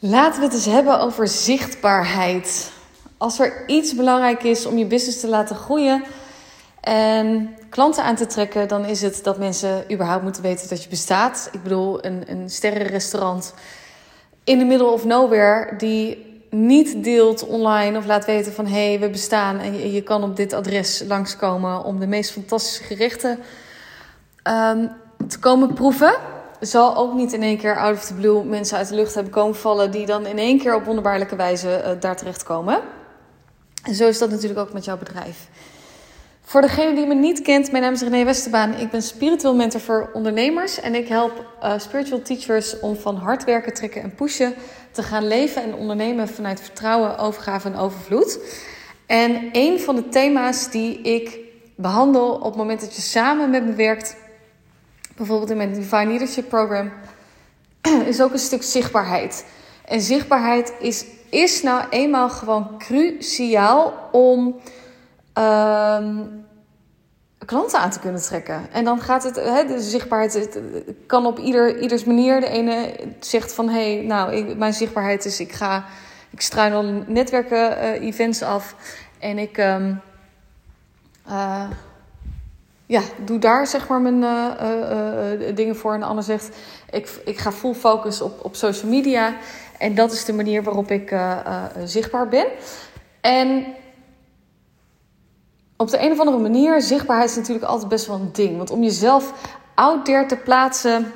Laten we het eens hebben over zichtbaarheid. Als er iets belangrijk is om je business te laten groeien en klanten aan te trekken, dan is het dat mensen überhaupt moeten weten dat je bestaat. Ik bedoel, een, een sterrenrestaurant in the middle of nowhere die niet deelt online of laat weten van hé, hey, we bestaan en je, je, kan op dit adres langskomen om de meest fantastische gerechten um, te komen proeven zal ook niet in één keer out of the blue mensen uit de lucht hebben komen vallen die dan in één keer op wonderbaarlijke wijze uh, daar terechtkomen. En zo is dat natuurlijk ook met jouw bedrijf. Voor degene die me niet kent, mijn naam is René Westerbaan. Ik ben spiritueel mentor voor ondernemers en ik help uh, spiritual teachers om van hard werken, trekken en pushen te gaan leven en ondernemen vanuit vertrouwen, overgave en overvloed. En een van de thema's die ik behandel op het moment dat je samen met me werkt, bijvoorbeeld in mijn Divine Leadership Program, is ook een stuk zichtbaarheid. En zichtbaarheid is, is nou eenmaal gewoon cruciaal om um, klanten aan te kunnen trekken. En dan gaat het, hè, de zichtbaarheid het kan op ieder, ieders manier. De ene zegt van, hé, hey, nou, ik, mijn zichtbaarheid is, ik ga, ik struin al netwerken, uh, events af. En ik... Um, uh, ja, doe daar zeg maar mijn uh, uh, dingen voor. En ander zegt, ik, ik ga full focus op, op social media. En dat is de manier waarop ik zichtbaar ben. En op de een of andere manier, zichtbaarheid is natuurlijk altijd best wel een ding. Want om jezelf out there te plaatsen,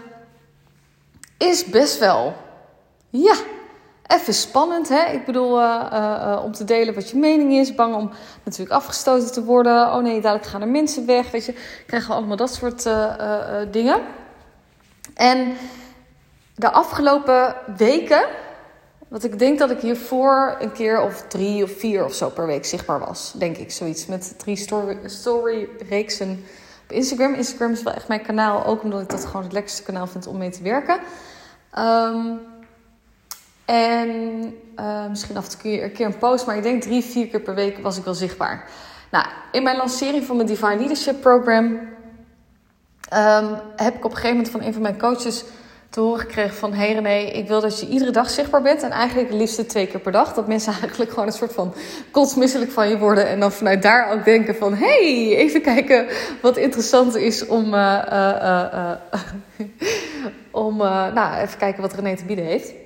is best wel, ja, even spannend. Hè? Ik bedoel, uh, uh, om te delen wat je mening is. Bang om natuurlijk afgestoten te worden. Oh nee, dadelijk gaan er mensen weg. Weet je, krijgen we allemaal dat soort dingen. En de afgelopen weken, wat ik denk dat ik hiervoor een keer of drie of vier of zo per week zichtbaar was. Denk ik, zoiets. Met drie story, story reeksen op Instagram. Instagram is wel echt mijn kanaal. Ook omdat ik dat gewoon het lekkerste kanaal vind om mee te werken. Um, en uh, misschien af en toe een keer een post, maar ik denk drie, vier keer per week was ik wel zichtbaar. Nou, in mijn lancering van mijn Divine Leadership Program um, heb ik op een gegeven moment van een van mijn coaches te horen gekregen van... Hey René, ik wil dat je iedere dag zichtbaar bent. En eigenlijk het liefst twee keer per dag. Dat mensen eigenlijk gewoon een soort van kotsmisselijk van je worden. En dan vanuit daar ook denken van... hey, even kijken wat interessant is om... Uh, uh, om nou, even kijken wat René te bieden heeft.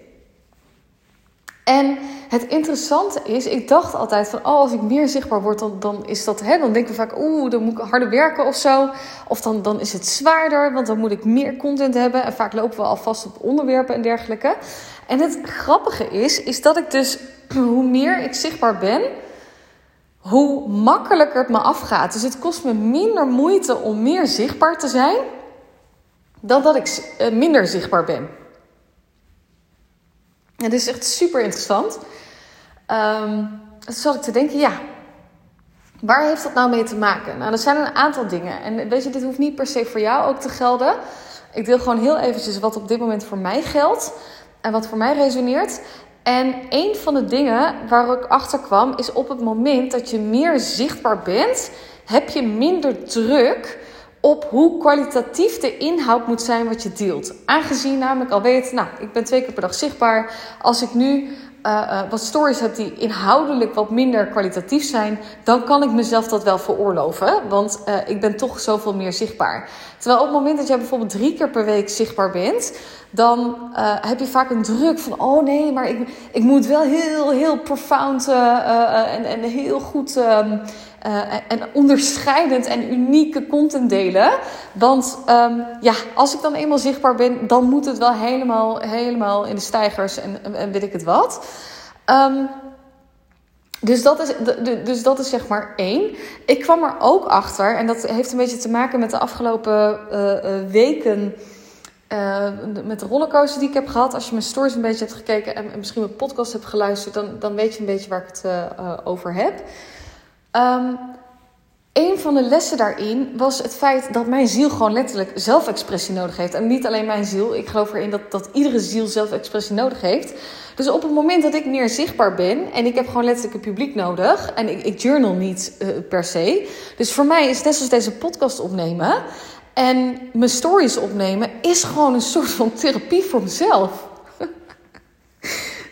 En het interessante is, ik dacht altijd van, oh, als ik meer zichtbaar word, dan, dan is dat, hè, dan denken we vaak, oeh, dan moet ik harder werken of zo. Of dan, dan is het zwaarder, want dan moet ik meer content hebben. En vaak lopen we al vast op onderwerpen en dergelijke. En het grappige is, is dat ik dus, hoe meer ik zichtbaar ben, hoe makkelijker het me afgaat. Dus het kost me minder moeite om meer zichtbaar te zijn, dan dat ik eh, minder zichtbaar ben. Het is echt super interessant. Um, toen zat ik te denken, ja, waar heeft dat nou mee te maken? Nou, er zijn een aantal dingen. En weet je, dit hoeft niet per se voor jou ook te gelden. Ik deel gewoon heel eventjes wat op dit moment voor mij geldt. En wat voor mij resoneert. En een van de dingen waar ik achter kwam, is op het moment dat je meer zichtbaar bent, heb je minder druk op hoe kwalitatief de inhoud moet zijn wat je deelt. Aangezien namelijk al weet, nou, ik ben twee keer per dag zichtbaar. Als ik nu uh, uh, wat stories heb die inhoudelijk wat minder kwalitatief zijn, dan kan ik mezelf dat wel veroorloven. Want uh, ik ben toch zoveel meer zichtbaar. Terwijl op het moment dat jij bijvoorbeeld drie keer per week zichtbaar bent, dan heb je vaak een druk van: oh nee, maar ik, ik moet wel heel, heel profound en, en heel goed. Uh, en onderscheidend en unieke content delen. Want um, ja, als ik dan eenmaal zichtbaar ben, dan moet het wel helemaal, helemaal in de stijgers en, en weet ik het wat. Um, dus dat, is, dus dat is zeg maar één. Ik kwam er ook achter, en dat heeft een beetje te maken met de afgelopen weken. Uh, met de rollercoaster die ik heb gehad. Als je mijn stories een beetje hebt gekeken en, en misschien mijn podcast hebt geluisterd, dan, dan weet je een beetje waar ik het over heb. Um, een van de lessen daarin was het feit dat mijn ziel gewoon letterlijk zelfexpressie nodig heeft. En niet alleen mijn ziel. Ik geloof erin dat, dat iedere ziel zelfexpressie nodig heeft. Dus op het moment dat ik meer zichtbaar ben en ik heb gewoon letterlijk een publiek nodig. En ik, ik journal niet per se. Dus voor mij is net zoals deze podcast opnemen en mijn stories opnemen, is gewoon een soort van therapie voor mezelf.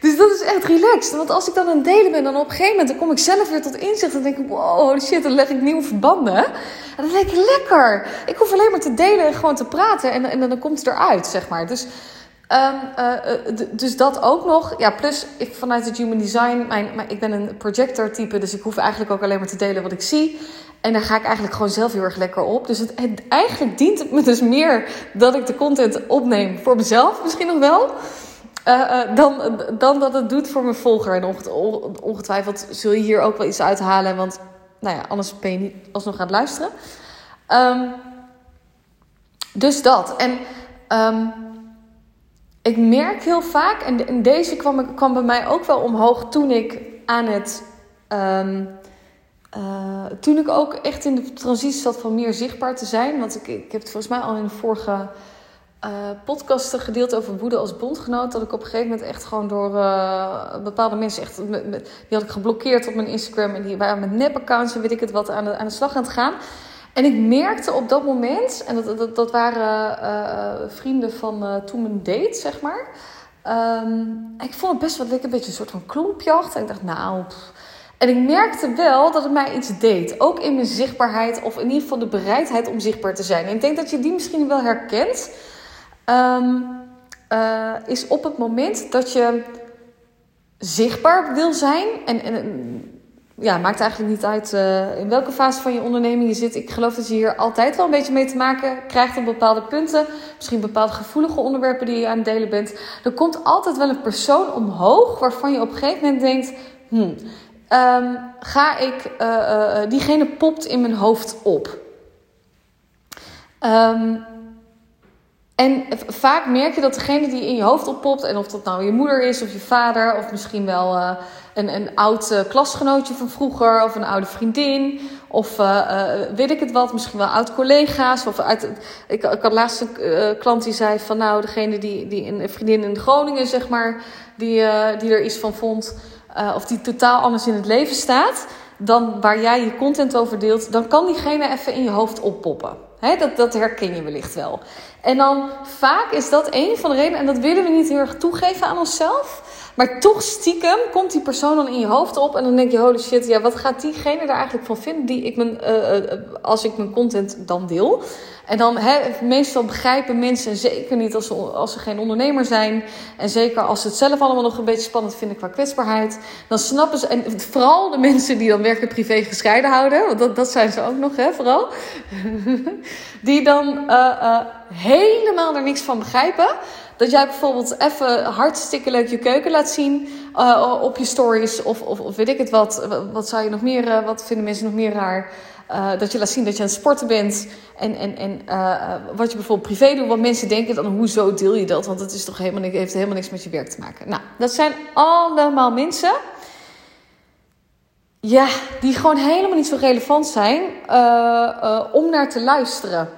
Dus dat is echt relaxed. Want als ik dan aan het delen ben, dan op een gegeven moment dan kom ik zelf weer tot inzicht. En denk ik, wow, shit, dan leg ik nieuwe verbanden. En dan denk ik, lekker. Ik hoef alleen maar te delen en gewoon te praten. En, en dan komt het eruit, zeg maar. Dus, um, uh, dus dat ook nog. Ja, plus ik, vanuit het Human Design, mijn, mijn, ik ben een projector type. Dus ik hoef eigenlijk ook alleen maar te delen wat ik zie. En daar ga ik eigenlijk gewoon zelf heel erg lekker op. Dus het, eigenlijk dient het me dus meer dat ik de content opneem voor mezelf misschien nog wel. Uh, dan, dan dat het doet voor mijn volger. En ongetwijfeld zul je hier ook wel iets uithalen. Want nou ja, anders ben je niet alsnog aan het luisteren. Um, dus dat. En um, ik merk heel vaak, en, deze kwam, kwam, bij mij ook wel omhoog toen ik aan het. Um, uh, toen ik ook echt in de transitie zat van meer zichtbaar te zijn. Want ik, ik heb het volgens mij al in de vorige uh, podcasten gedeeld over woede als bondgenoot. Dat ik op een gegeven moment echt gewoon door uh, bepaalde mensen echt. Die had ik geblokkeerd op mijn Instagram. En die waren met nep-accounts en weet ik het wat aan de, aan de slag aan het gaan. En ik merkte op dat moment, en dat, dat, dat waren vrienden van toen mijn date, zeg maar. Um, ik vond het best wel een beetje een soort van klompjacht. En ik dacht, nou. En ik merkte wel dat het mij iets deed. Ook in mijn zichtbaarheid, of in ieder geval de bereidheid om zichtbaar te zijn. En ik denk dat je die misschien wel herkent. Um, uh, is op het moment dat je zichtbaar wil zijn. En, en ja, maakt eigenlijk niet uit uh, in welke fase van je onderneming je zit. Ik geloof dat je hier altijd wel een beetje mee te maken krijgt op bepaalde punten. Misschien bepaalde gevoelige onderwerpen die je aan het delen bent. Er komt altijd wel een persoon omhoog waarvan je op een gegeven moment denkt: hmm, um, ga ik, uh, uh, diegene popt in mijn hoofd op. Um, en vaak merk je dat degene die in je hoofd oppopt, en of dat nou je moeder is of je vader, of misschien wel een, een oud klasgenootje van vroeger, of een oude vriendin, of weet ik het wat, misschien wel oud collega's. Of uit, ik, ik had laatst een klant die zei van nou, degene die, die een vriendin in Groningen, zeg maar, die, die er iets van vond, of die totaal anders in het leven staat dan waar jij je content over deelt, dan kan diegene even in je hoofd oppoppen. Dat, dat herken je wellicht wel. En dan vaak is dat een van de redenen, en dat willen we niet heel erg toegeven aan onszelf. Maar toch stiekem komt die persoon dan in je hoofd op. En dan denk je, holy shit, ja, wat gaat diegene er eigenlijk van vinden die ik mijn, uh, uh, als ik mijn content dan deel? En dan meestal begrijpen mensen, zeker niet als ze, als ze geen ondernemer zijn. En zeker als ze het zelf allemaal nog een beetje spannend vinden qua kwetsbaarheid. Dan snappen ze, en vooral de mensen die dan werken privé gescheiden houden. Want dat, dat zijn ze ook nog, hè, vooral. die dan helemaal er niks van begrijpen. Dat jij bijvoorbeeld even hartstikke leuk je keuken laat zien uh, op je stories. Of, of, of, weet ik het wat. Wat zou je nog meer, wat vinden mensen nog meer raar? Uh, dat je laat zien dat je aan het sporten bent. En, en, en wat je bijvoorbeeld privé doet. Wat mensen denken dan, hoezo deel je dat? Want het is toch helemaal, heeft helemaal niks met je werk te maken. Nou, dat zijn allemaal mensen. Ja, die gewoon helemaal niet zo relevant zijn om naar te luisteren.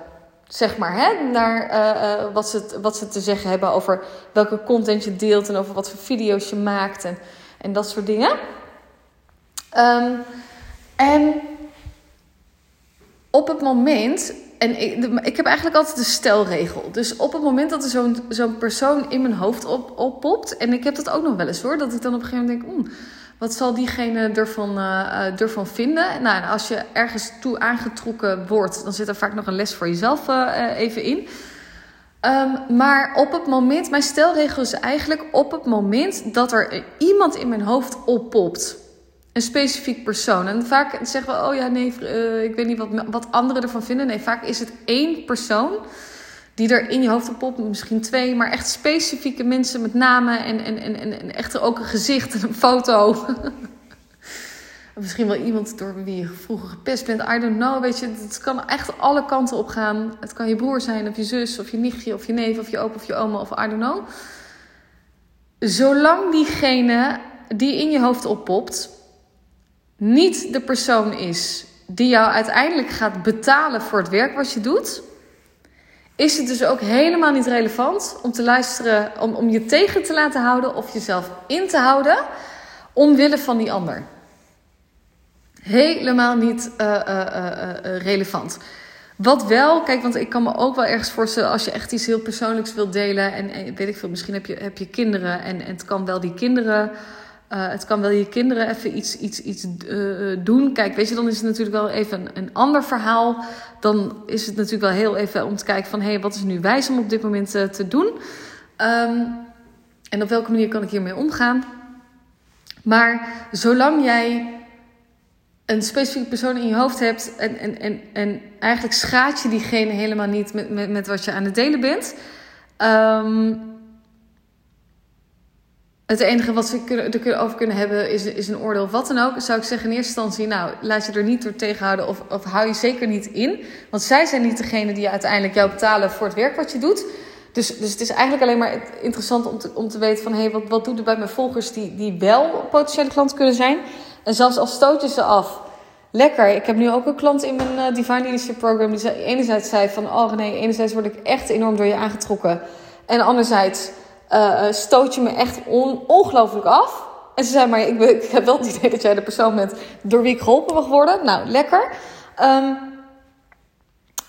Zeg maar, hè? naar wat, ze, wat ze te zeggen hebben over welke content je deelt en over wat voor video's je maakt en, en dat soort dingen. Um, en op het moment, en ik, ik, heb eigenlijk altijd een stelregel. Dus op het moment dat er zo'n zo'n persoon in mijn hoofd op, oppopt, en ik heb dat ook nog wel eens hoor, dat ik dan op een gegeven moment denk, wat zal diegene ervan, uh, ervan vinden? Nou, als je ergens toe aangetrokken wordt, dan zit er vaak nog een les voor jezelf uh, even in. Um, maar op het moment, mijn stelregel is eigenlijk op het moment dat er iemand in mijn hoofd oppopt een specifiek persoon. En vaak zeggen we, oh ja, nee, ik weet niet wat, wat anderen ervan vinden. Nee, vaak is het één persoon die er in je hoofd op popt, misschien twee, maar echt specifieke mensen met namen en, en, en, en, en echt ook een gezicht en een foto. misschien wel iemand door wie je vroeger gepest bent. I don't know. Weet je, het kan echt alle kanten op gaan. Het kan je broer zijn, of je zus, of je nichtje, of je neef, of je opa, of je oma, of I don't know. Zolang diegene die in je hoofd oppopt, niet de persoon is die jou uiteindelijk gaat betalen voor het werk wat je doet, is het dus ook helemaal niet relevant om te luisteren, om, om je tegen te laten houden of jezelf in te houden omwille van die ander. Helemaal niet uh, uh, uh, relevant. Wat wel, kijk, want ik kan me ook wel ergens voorstellen als je echt iets heel persoonlijks wilt delen. En, en weet ik veel, misschien heb je, heb je kinderen en, en het kan wel die kinderen. Uh, het kan wel je kinderen even iets, iets, iets uh, doen. Kijk, weet je, dan is het natuurlijk wel even een, ander verhaal. Dan is het natuurlijk wel heel even om te kijken van... hé, hey, wat is nu wijs om op dit moment te doen? Um, en op welke manier kan ik hiermee omgaan? Maar zolang jij een specifieke persoon in je hoofd hebt en, en, en, en eigenlijk schaadt je diegene helemaal niet met, met, met wat je aan het delen bent. Um, het enige wat we er over kunnen hebben is, is een oordeel wat dan ook. Zou ik zeggen in eerste instantie, nou, laat je er niet door tegenhouden of, of hou je zeker niet in. Want zij zijn niet degene die uiteindelijk jou betalen voor het werk wat je doet. Dus, dus het is eigenlijk alleen maar interessant om te, om te weten van... hé, hey, wat, wat doet er bij mijn volgers die, die wel potentiële klant kunnen zijn? En zelfs al stoot je ze af, lekker. Ik heb nu ook een klant in mijn uh, Divine Leadership Program... die enerzijds zei van... oh nee, enerzijds word ik echt enorm door je aangetrokken. En anderzijds uh, stoot je me echt on, ongelooflijk af. En ze zei, maar ik, ik, heb wel het idee dat jij de persoon bent... door wie ik geholpen mag worden. Nou, lekker. Um,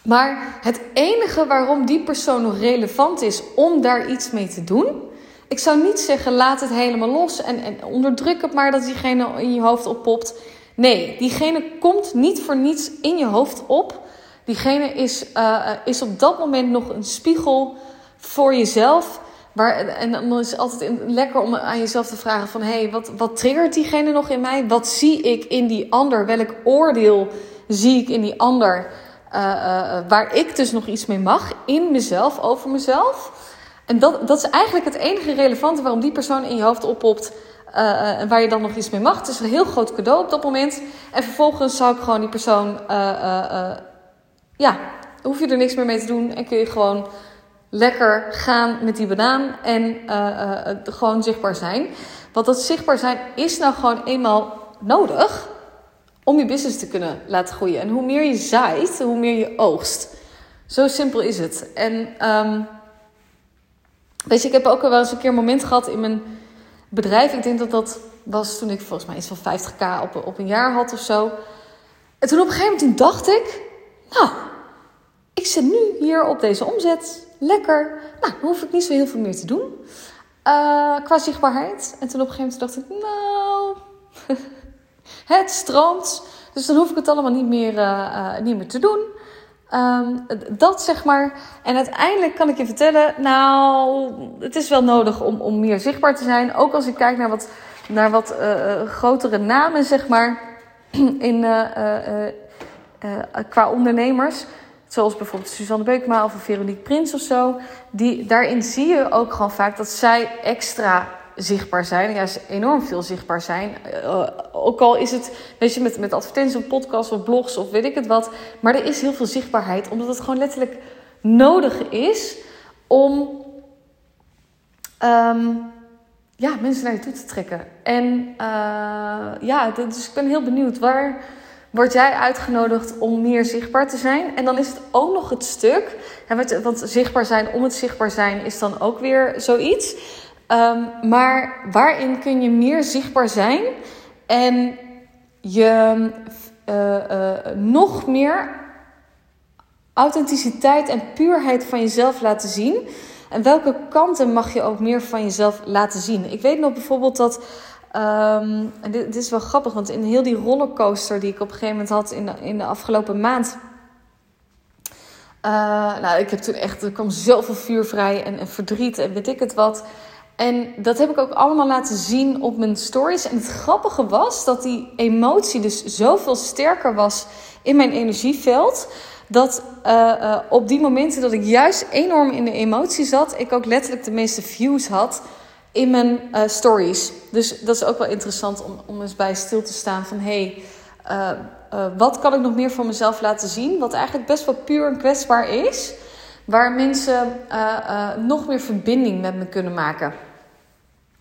maar het enige waarom die persoon nog relevant is om daar iets mee te doen. Ik zou niet zeggen laat het helemaal los en, onderdruk het maar dat diegene in je hoofd oppopt. Nee, diegene komt niet voor niets in je hoofd op. Diegene is, uh, is op dat moment nog een spiegel voor jezelf. Waar, en dan is het altijd lekker om aan jezelf te vragen van... hé, hey, wat, wat triggert diegene nog in mij? Wat zie ik in die ander? Welk oordeel zie ik in die ander? Uh, uh, waar ik dus nog iets mee mag in mezelf, over mezelf. En dat, dat is eigenlijk het enige relevante waarom die persoon in je hoofd oppopt. En waar je dan nog iets mee mag. Het is een heel groot cadeau op dat moment. En vervolgens zou ik gewoon die persoon. ja, hoef je er niks meer mee te doen. En kun je gewoon lekker gaan met die banaan. En gewoon zichtbaar zijn. Want dat zichtbaar zijn is nou gewoon eenmaal nodig om je business te kunnen laten groeien. En hoe meer je zaait, hoe meer je oogst. Zo simpel is het. En um, weet je, ik heb ook wel eens een keer een moment gehad in mijn bedrijf. Ik denk dat dat was toen ik volgens mij iets van 50k op, op een jaar had of zo. En toen op een gegeven moment dacht ik, nou, ik zit nu hier op deze omzet. Lekker. Nou, dan hoef ik niet zo heel veel meer te doen. Uh, qua zichtbaarheid. En toen op een gegeven moment dacht ik, nou, Het stroomt. Dus dan hoef ik het allemaal niet meer, uh, niet meer te doen. Um, dat zeg maar. En uiteindelijk kan ik je vertellen, nou, het is wel nodig om, om meer zichtbaar te zijn. Ook als ik kijk naar wat, naar wat grotere namen, zeg maar, in, qua ondernemers. Zoals bijvoorbeeld Suzanne Beukma of Veronique Prins of zo. Die, daarin zie je ook gewoon vaak dat zij extra zichtbaar zijn. Ja, enorm veel zichtbaar zijn. Uh, ook al is het, weet je, met, met advertenties of podcasts of blogs of weet ik het wat. Maar er is heel veel zichtbaarheid, omdat het gewoon letterlijk nodig is om um, ja, mensen naar je toe te trekken. En uh, ja, dus ik ben heel benieuwd waar word jij uitgenodigd om meer zichtbaar te zijn. En dan is het ook nog het stuk, want zichtbaar zijn om het zichtbaar zijn is dan ook weer zoiets. Um, maar waarin kun je meer zichtbaar zijn en je uh, uh, nog meer authenticiteit en puurheid van jezelf laten zien? En welke kanten mag je ook meer van jezelf laten zien? Ik weet nog bijvoorbeeld dat. Um, dit, is wel grappig, want in heel die rollercoaster die ik op een gegeven moment had in de, in de afgelopen maand. Uh, nou, ik heb toen echt, er kwam zoveel vuur vrij en, verdriet en weet ik het wat. En dat heb ik ook allemaal laten zien op mijn stories. En het grappige was dat die emotie dus zoveel sterker was in mijn energieveld. Dat uh, uh, op die momenten dat ik juist enorm in de emotie zat, ik ook letterlijk de meeste views had in mijn uh, stories. Dus dat is ook wel interessant om, om eens bij stil te staan van hey, wat kan ik nog meer van mezelf laten zien? Wat eigenlijk best wel puur en kwetsbaar is. Waar mensen nog meer verbinding met me kunnen maken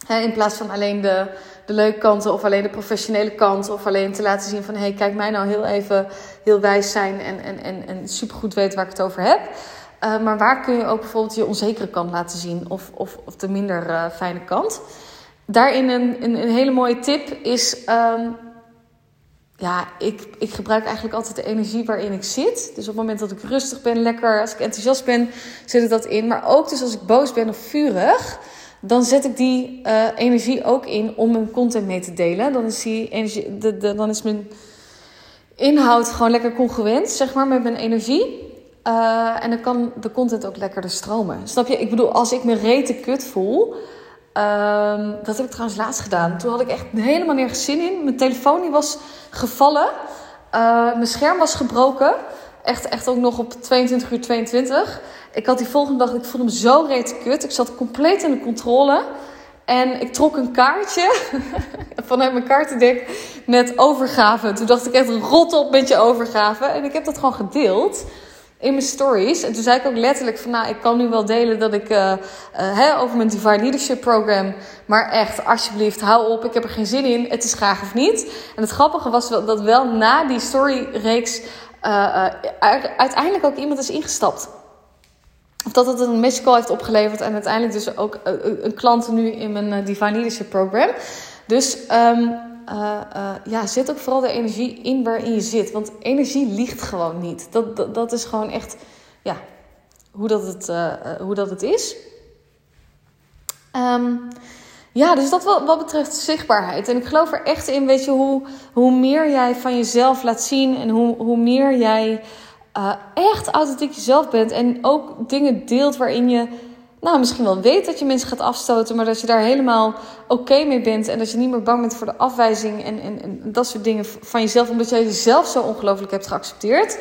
in plaats van alleen de, de leuke kanten of alleen de professionele kant. Of alleen te laten zien van hé, hey, kijk mij nou heel even heel wijs zijn en, en, en, en supergoed weten waar ik het over heb. Uh, maar waar kun je ook bijvoorbeeld je onzekere kant laten zien of, of, of de minder uh, fijne kant. Daarin een, een, een, hele mooie tip is um, ja, ik, ik gebruik eigenlijk altijd de energie waarin ik zit. Dus op het moment dat ik rustig ben, lekker, als ik enthousiast ben, zet ik dat in. Maar ook dus als ik boos ben of vurig, dan zet ik die uh, energie ook in om mijn content mee te delen. Dan is, die energie, dan is mijn inhoud gewoon lekker congruent, zeg maar, met mijn energie. Uh, en dan kan de content ook lekkerder stromen. Snap je? Ik bedoel, als ik me rete kut voel. Uh, dat heb ik trouwens laatst gedaan. Toen had ik echt helemaal nergens zin in. Mijn telefoon die was gevallen. Uh, mijn scherm was gebroken. Echt, echt ook nog op 22 uur 22. Ik had die volgende dag, ik voelde me zo rete kut. Ik zat compleet in de controle. En ik trok een kaartje vanuit mijn kaartendek met overgave. Toen dacht ik echt rot op met je overgave. En ik heb dat gewoon gedeeld in mijn stories. En toen zei ik ook letterlijk van, nou, ik kan nu wel delen dat ik uh, over mijn Divine Leadership Program, maar echt, alsjeblieft, hou op, ik heb er geen zin in, het is graag of niet. En het grappige was wel, dat wel na die storyreeks uh, uiteindelijk ook iemand is ingestapt. Of dat het een call heeft opgeleverd en uiteindelijk dus ook een klant nu in mijn Divine Leadership Program. Dus um, uh, ja, zet ook vooral de energie in waarin je zit. Want energie liegt gewoon niet. Dat, dat, is gewoon echt ja, hoe, dat het, uh, hoe dat het is. Um, ja, dus dat wat, wat betreft zichtbaarheid. En ik geloof er echt in, weet je, hoe, hoe meer jij van jezelf laat zien en hoe, hoe meer jij echt authentiek jezelf bent en ook dingen deelt waarin je nou, misschien wel weet dat je mensen gaat afstoten, maar dat je daar helemaal oké mee bent. En dat je niet meer bang bent voor de afwijzing en, en, en dat soort dingen van jezelf, omdat jij jezelf zo ongelooflijk hebt geaccepteerd.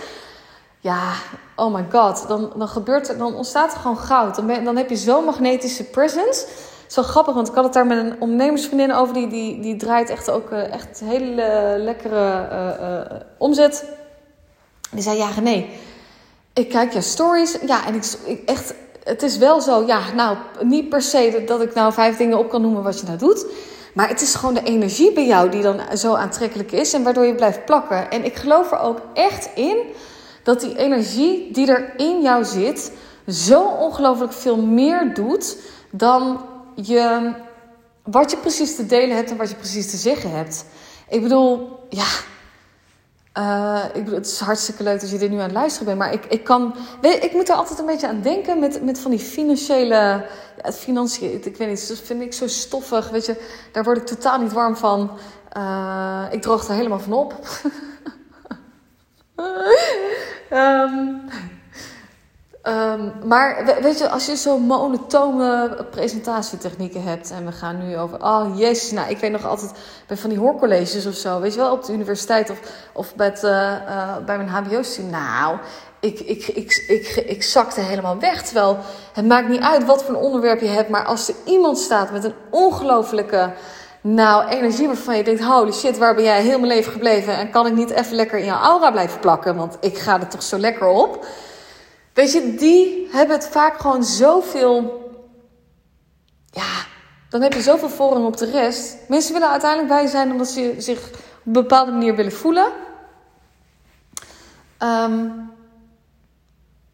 Ja, oh my god, dan, dan gebeurt er, dan ontstaat er gewoon goud. Dan, ben, dan heb je zo'n magnetische presence. Zo grappig, want ik had het daar met een ondernemersvriendin over. Die, die, die draait echt ook uh, echt hele lekkere uh, uh, omzet. Die zei, ja nee, ik kijk je stories. Ja, en ik echt het is wel zo, ja, nou, niet per se dat ik nou vijf dingen op kan noemen wat je nou doet. Maar het is gewoon de energie bij jou die dan zo aantrekkelijk is en waardoor je blijft plakken. En ik geloof er ook echt in dat die energie die er in jou zit, zo ongelooflijk veel meer doet dan je, wat je precies te delen hebt en wat je precies te zeggen hebt. Ik bedoel, ja, uh, ik het is hartstikke leuk dat je dit nu aan het luisteren bent. Maar ik, ik kan. Weet, ik moet er altijd een beetje aan denken met, met van die financiële. Ja, het financiën. Ik weet niet, dat vind ik zo stoffig. Weet je, daar word ik totaal niet warm van. Uh, ik droog er helemaal van op. um, Um, maar weet je, als je zo monotone presentatietechnieken hebt en we gaan nu over, oh jezus, nou ik weet nog altijd bij van die hoorcolleges of zo, weet je wel, op de universiteit of, of bij, uh, uh, bij mijn HBO-studie. Nou, ik, ik, ik, ik, ik zakte helemaal weg. Terwijl het maakt niet uit wat voor een onderwerp je hebt, maar als er iemand staat met een ongelofelijke nou, energie waarvan je denkt: holy shit, waar ben jij heel mijn leven gebleven? En kan ik niet even lekker in jouw aura blijven plakken? Want ik ga er toch zo lekker op. Weet je, die hebben het vaak gewoon zoveel. Ja, dan heb je zoveel voorrang op de rest. Mensen willen uiteindelijk bij zijn omdat ze zich op een bepaalde manier willen voelen. Um,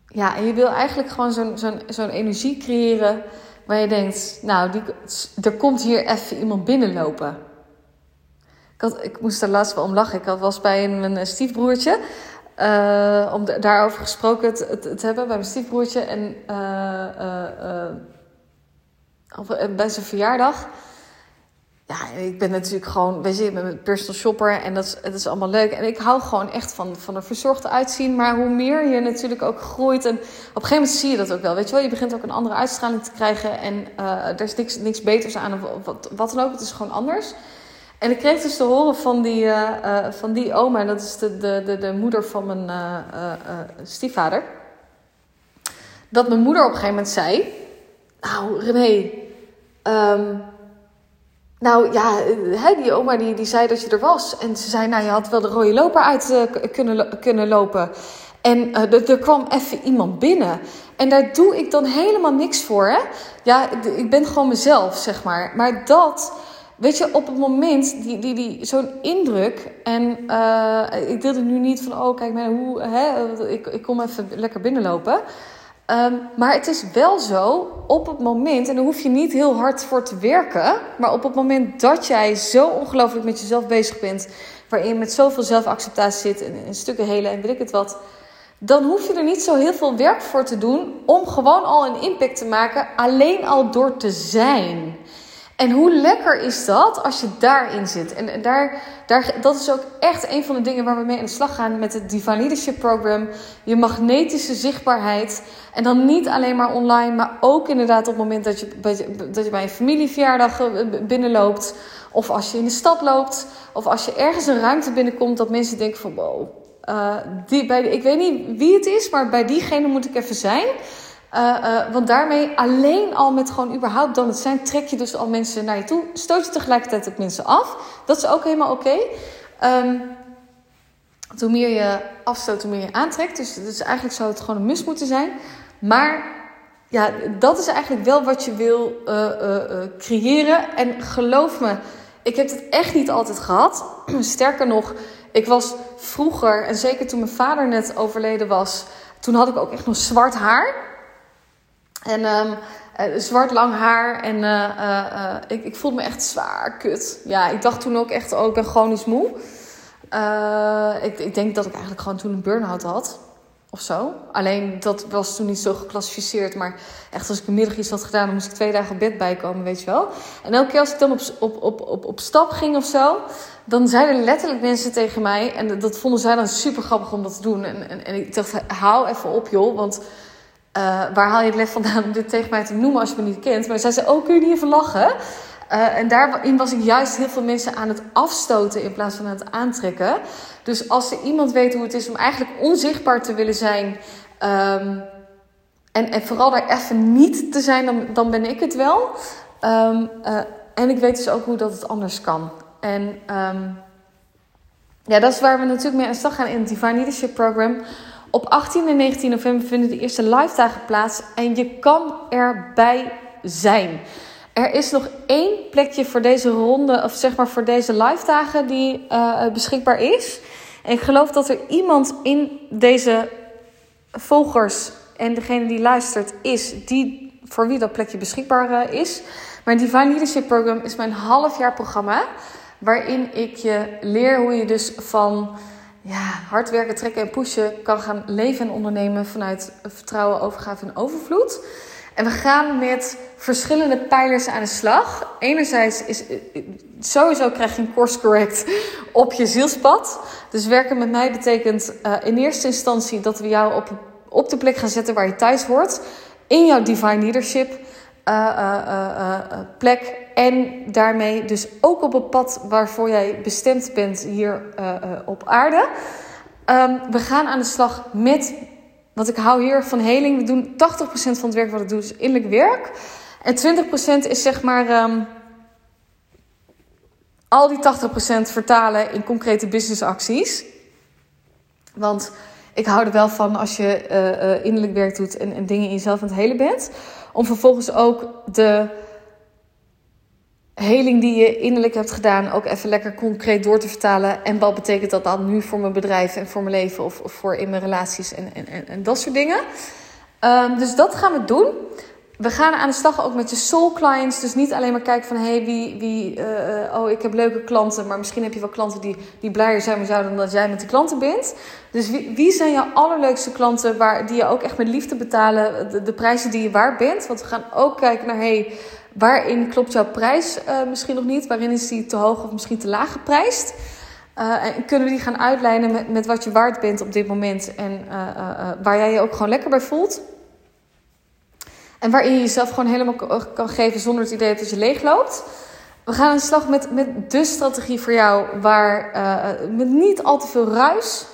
ja, en je wil eigenlijk gewoon zo'n zo'n zo'n energie creëren waar je denkt, nou, die, er komt hier even iemand binnenlopen. Ik, had, ik moest daar laatst wel om lachen. Ik was bij een, een stiefbroertje. Uh, om daarover gesproken te, te, hebben bij mijn stiefbroertje. En uh, uh, bij zijn verjaardag. Ja, ik ben natuurlijk gewoon, weet je, ik ben een personal shopper en dat is, het is allemaal leuk. En ik hou gewoon echt van, van er verzorgd uitzien. Maar hoe meer je natuurlijk ook groeit. En op een gegeven moment zie je dat ook wel. Weet je wel, je begint ook een andere uitstraling te krijgen. En er is niks, niks beters aan. Wat, wat dan ook, het is gewoon anders. En ik kreeg dus te horen van die, uh, uh, van die oma, dat is de, de, de, de moeder van mijn uh, stiefvader. Dat mijn moeder op een gegeven moment zei: Nou, René, um, nou ja, hè, die oma die, die zei dat je er was. En ze zei: Nou, je had wel de rode loper uit kunnen, kunnen lopen. En er kwam even iemand binnen. En daar doe ik dan helemaal niks voor. Hè? Ja, ik ben gewoon mezelf, zeg maar. Maar dat Weet je, op het moment, die, die, die, zo'n indruk. En uh, ik deelde nu niet van, oh kijk, maar hoe, hè, ik, ik kom even lekker binnenlopen. Um, maar het is wel zo, op het moment, en daar hoef je niet heel hard voor te werken. Maar op het moment dat jij zo ongelooflijk met jezelf bezig bent. waarin je met zoveel zelfacceptatie zit en, en stukken helen en weet ik het wat, dan hoef je er niet zo heel veel werk voor te doen om gewoon al een impact te maken, alleen al door te zijn. En hoe lekker is dat als je daarin zit? En daar, daar, dat is ook echt een van de dingen waar we mee aan de slag gaan met het Divine Leadership Program. Je magnetische zichtbaarheid. En dan niet alleen maar online, maar ook inderdaad op het moment dat je, dat je bij een familieverjaardag eh, binnenloopt. Of als je in de stad loopt. Of als je ergens een ruimte binnenkomt dat mensen denken van wow. Uh, die, bij ik weet niet wie het is, maar bij diegene moet ik even zijn. Uh, uh, want daarmee alleen al met gewoon überhaupt dan het zijn, trek je dus al mensen naar je toe. Stoot je tegelijkertijd ook mensen af. Dat is ook helemaal oké. Okay. Um, hoe meer je afstoot, hoe meer je aantrekt. Dus, dus eigenlijk zou het gewoon een mus moeten zijn. Maar ja, dat is eigenlijk wel wat je wil uh, creëren. En geloof me, ik heb het echt niet altijd gehad. Sterker nog, ik was vroeger, en zeker toen mijn vader net overleden was, toen had ik ook echt nog zwart haar. En um, zwart lang haar. En uh, uh, ik, ik voelde me echt zwaar kut. Ja, ik dacht toen ook echt, oh, ik ben chronisch moe. ik, ik denk dat ik eigenlijk gewoon toen een burn-out had. Of zo. Alleen dat was toen niet zo geclassificeerd. Maar echt als ik een middag iets had gedaan, dan moest ik twee dagen op bed bijkomen, weet je wel. En elke keer als ik dan op, op, op, op, stap ging of zo, dan zeiden letterlijk mensen tegen mij. En dat vonden zij dan super grappig om dat te doen. En, en, en ik dacht, hou even op joh. Want waar haal je het lef vandaan om dit tegen mij te noemen als je me niet kent? Maar zij zei, oh, kun je niet even lachen? Uh, en daarin was ik juist heel veel mensen aan het afstoten in plaats van aan het aantrekken. Dus als er iemand weet hoe het is om eigenlijk onzichtbaar te willen zijn. Um, en, en vooral daar even niet te zijn, dan, dan ben ik het wel. Um, uh, en ik weet dus ook hoe dat het anders kan. En um, ja, dat is waar we natuurlijk mee aan de gaan in het Divine Leadership Program. Op 18 en 19 november vinden de eerste live dagen plaats en je kan erbij zijn. Er is nog één plekje voor deze ronde, of zeg maar voor deze live dagen, die uh, beschikbaar is. En ik geloof dat er iemand in deze volgers en degene die luistert is, die, voor wie dat plekje beschikbaar uh, is. Mijn Divine Leadership Program is mijn half jaar programma. Waarin ik je leer hoe je dus van ja, hard werken, trekken en pushen kan gaan leven en ondernemen vanuit vertrouwen, overgave en overvloed. En we gaan met verschillende pijlers aan de slag. Enerzijds is sowieso krijg je een course correct op je zielspad. Dus werken met mij betekent uh, in eerste instantie dat we jou op, op de plek gaan zetten waar je thuis hoort. In jouw divine leadership uh, uh, plek. En daarmee dus ook op het pad waarvoor jij bestemd bent hier op aarde. Um, we gaan aan de slag met, want ik hou hier van heling. We doen 80% van het werk wat ik doe is innerlijk werk. En 20% is zeg maar um, al die 80% vertalen in concrete businessacties. Want ik hou er wel van als je innerlijk werk doet en, en dingen in jezelf aan het helen bent. Om vervolgens ook de heling die je innerlijk hebt gedaan ook even lekker concreet door te vertalen. En wat betekent dat dan nu voor mijn bedrijf en voor mijn leven of, voor in mijn relaties en, en, en, dat soort dingen. Um, dus dat gaan we doen. We gaan aan de slag ook met je soul clients. Dus niet alleen maar kijken van hey, wie, wie uh, oh, ik heb leuke klanten. Maar misschien heb je wel klanten die, die blijer zijn met dan dat jij met die klanten bent. Dus wie, wie zijn jouw allerleukste klanten waar, die je ook echt met liefde betalen? De, de prijzen die je waard bent. Want we gaan ook kijken naar hey, waarin klopt jouw prijs uh, misschien nog niet? Waarin is die te hoog of misschien te laag geprijsd? Uh, en kunnen we die gaan uitlijnen met, met wat je waard bent op dit moment en waar jij je ook gewoon lekker bij voelt? En waarin je jezelf gewoon helemaal kan geven zonder het idee dat je leegloopt. We gaan aan de slag met, met de strategie voor jou waar uh, met niet al te veel ruis.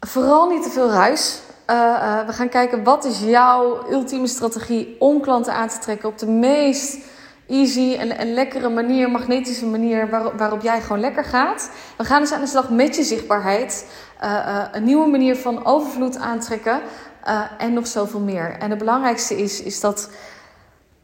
Vooral niet te veel ruis. Uh, uh, we gaan kijken wat is jouw ultieme strategie om klanten aan te trekken op de meest easy en, en lekkere manier, magnetische manier waarop jij gewoon lekker gaat. We gaan dus aan de slag met je zichtbaarheid. een nieuwe manier van overvloed aantrekken. Uh, en nog zoveel meer. En het belangrijkste is, is dat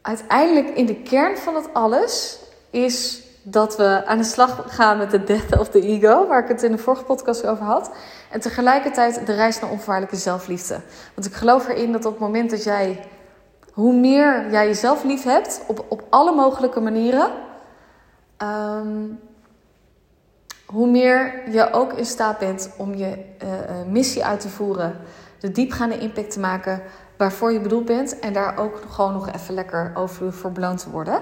uiteindelijk in de kern van het alles is dat we aan de slag gaan met de death of the ego, waar ik het in de vorige podcast over had. En tegelijkertijd de reis naar onvoorwaardelijke zelfliefde. Want ik geloof erin dat op het moment dat jij, hoe meer jij jezelf lief hebt, op, op alle mogelijke manieren, um, hoe meer je ook in staat bent om je uh, missie uit te voeren, de diepgaande impact te maken waarvoor je bedoeld bent en daar ook gewoon nog even lekker over voor beloond te worden.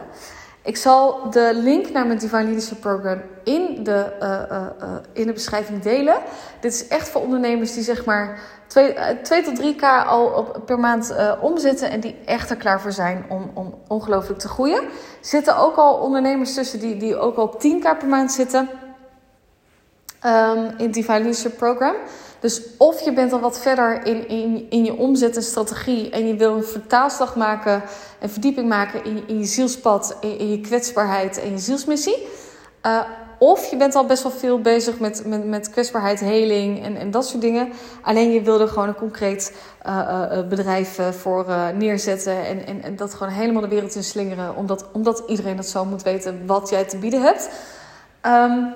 Ik zal de link naar mijn Divine Leadership Program in de, uh, in de beschrijving delen. Dit is echt voor ondernemers die zeg maar 2, 2 tot 3k al op, per maand omzetten en die echt er klaar voor zijn om, om ongelooflijk te groeien. Zitten ook al ondernemers tussen die, die ook al op 10k per maand zitten um, in Divine Leadership Program. Dus of je bent al wat verder in, in, in je omzet en strategie en je wil een vertaalslag maken, een verdieping maken in, in je zielspad, in, je kwetsbaarheid en je zielsmissie. Uh, of je bent al best wel veel bezig met, met, met kwetsbaarheid, heling en, en dat soort dingen. Alleen je wilde gewoon een concreet uh, uh, bedrijf voor neerzetten. En, en, en, dat gewoon helemaal de wereld in slingeren. Omdat, omdat iedereen dat zo moet weten wat jij te bieden hebt. Um,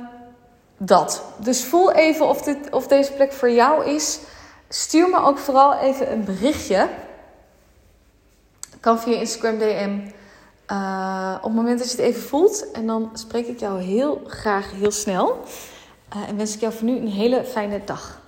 dat. Dus voel even of, dit, of deze plek voor jou is. Stuur me ook vooral even een berichtje. Kan via Instagram DM. Uh, op het moment dat je het even voelt. En dan spreek ik jou heel graag heel snel. Uh, en wens ik jou voor nu een hele fijne dag.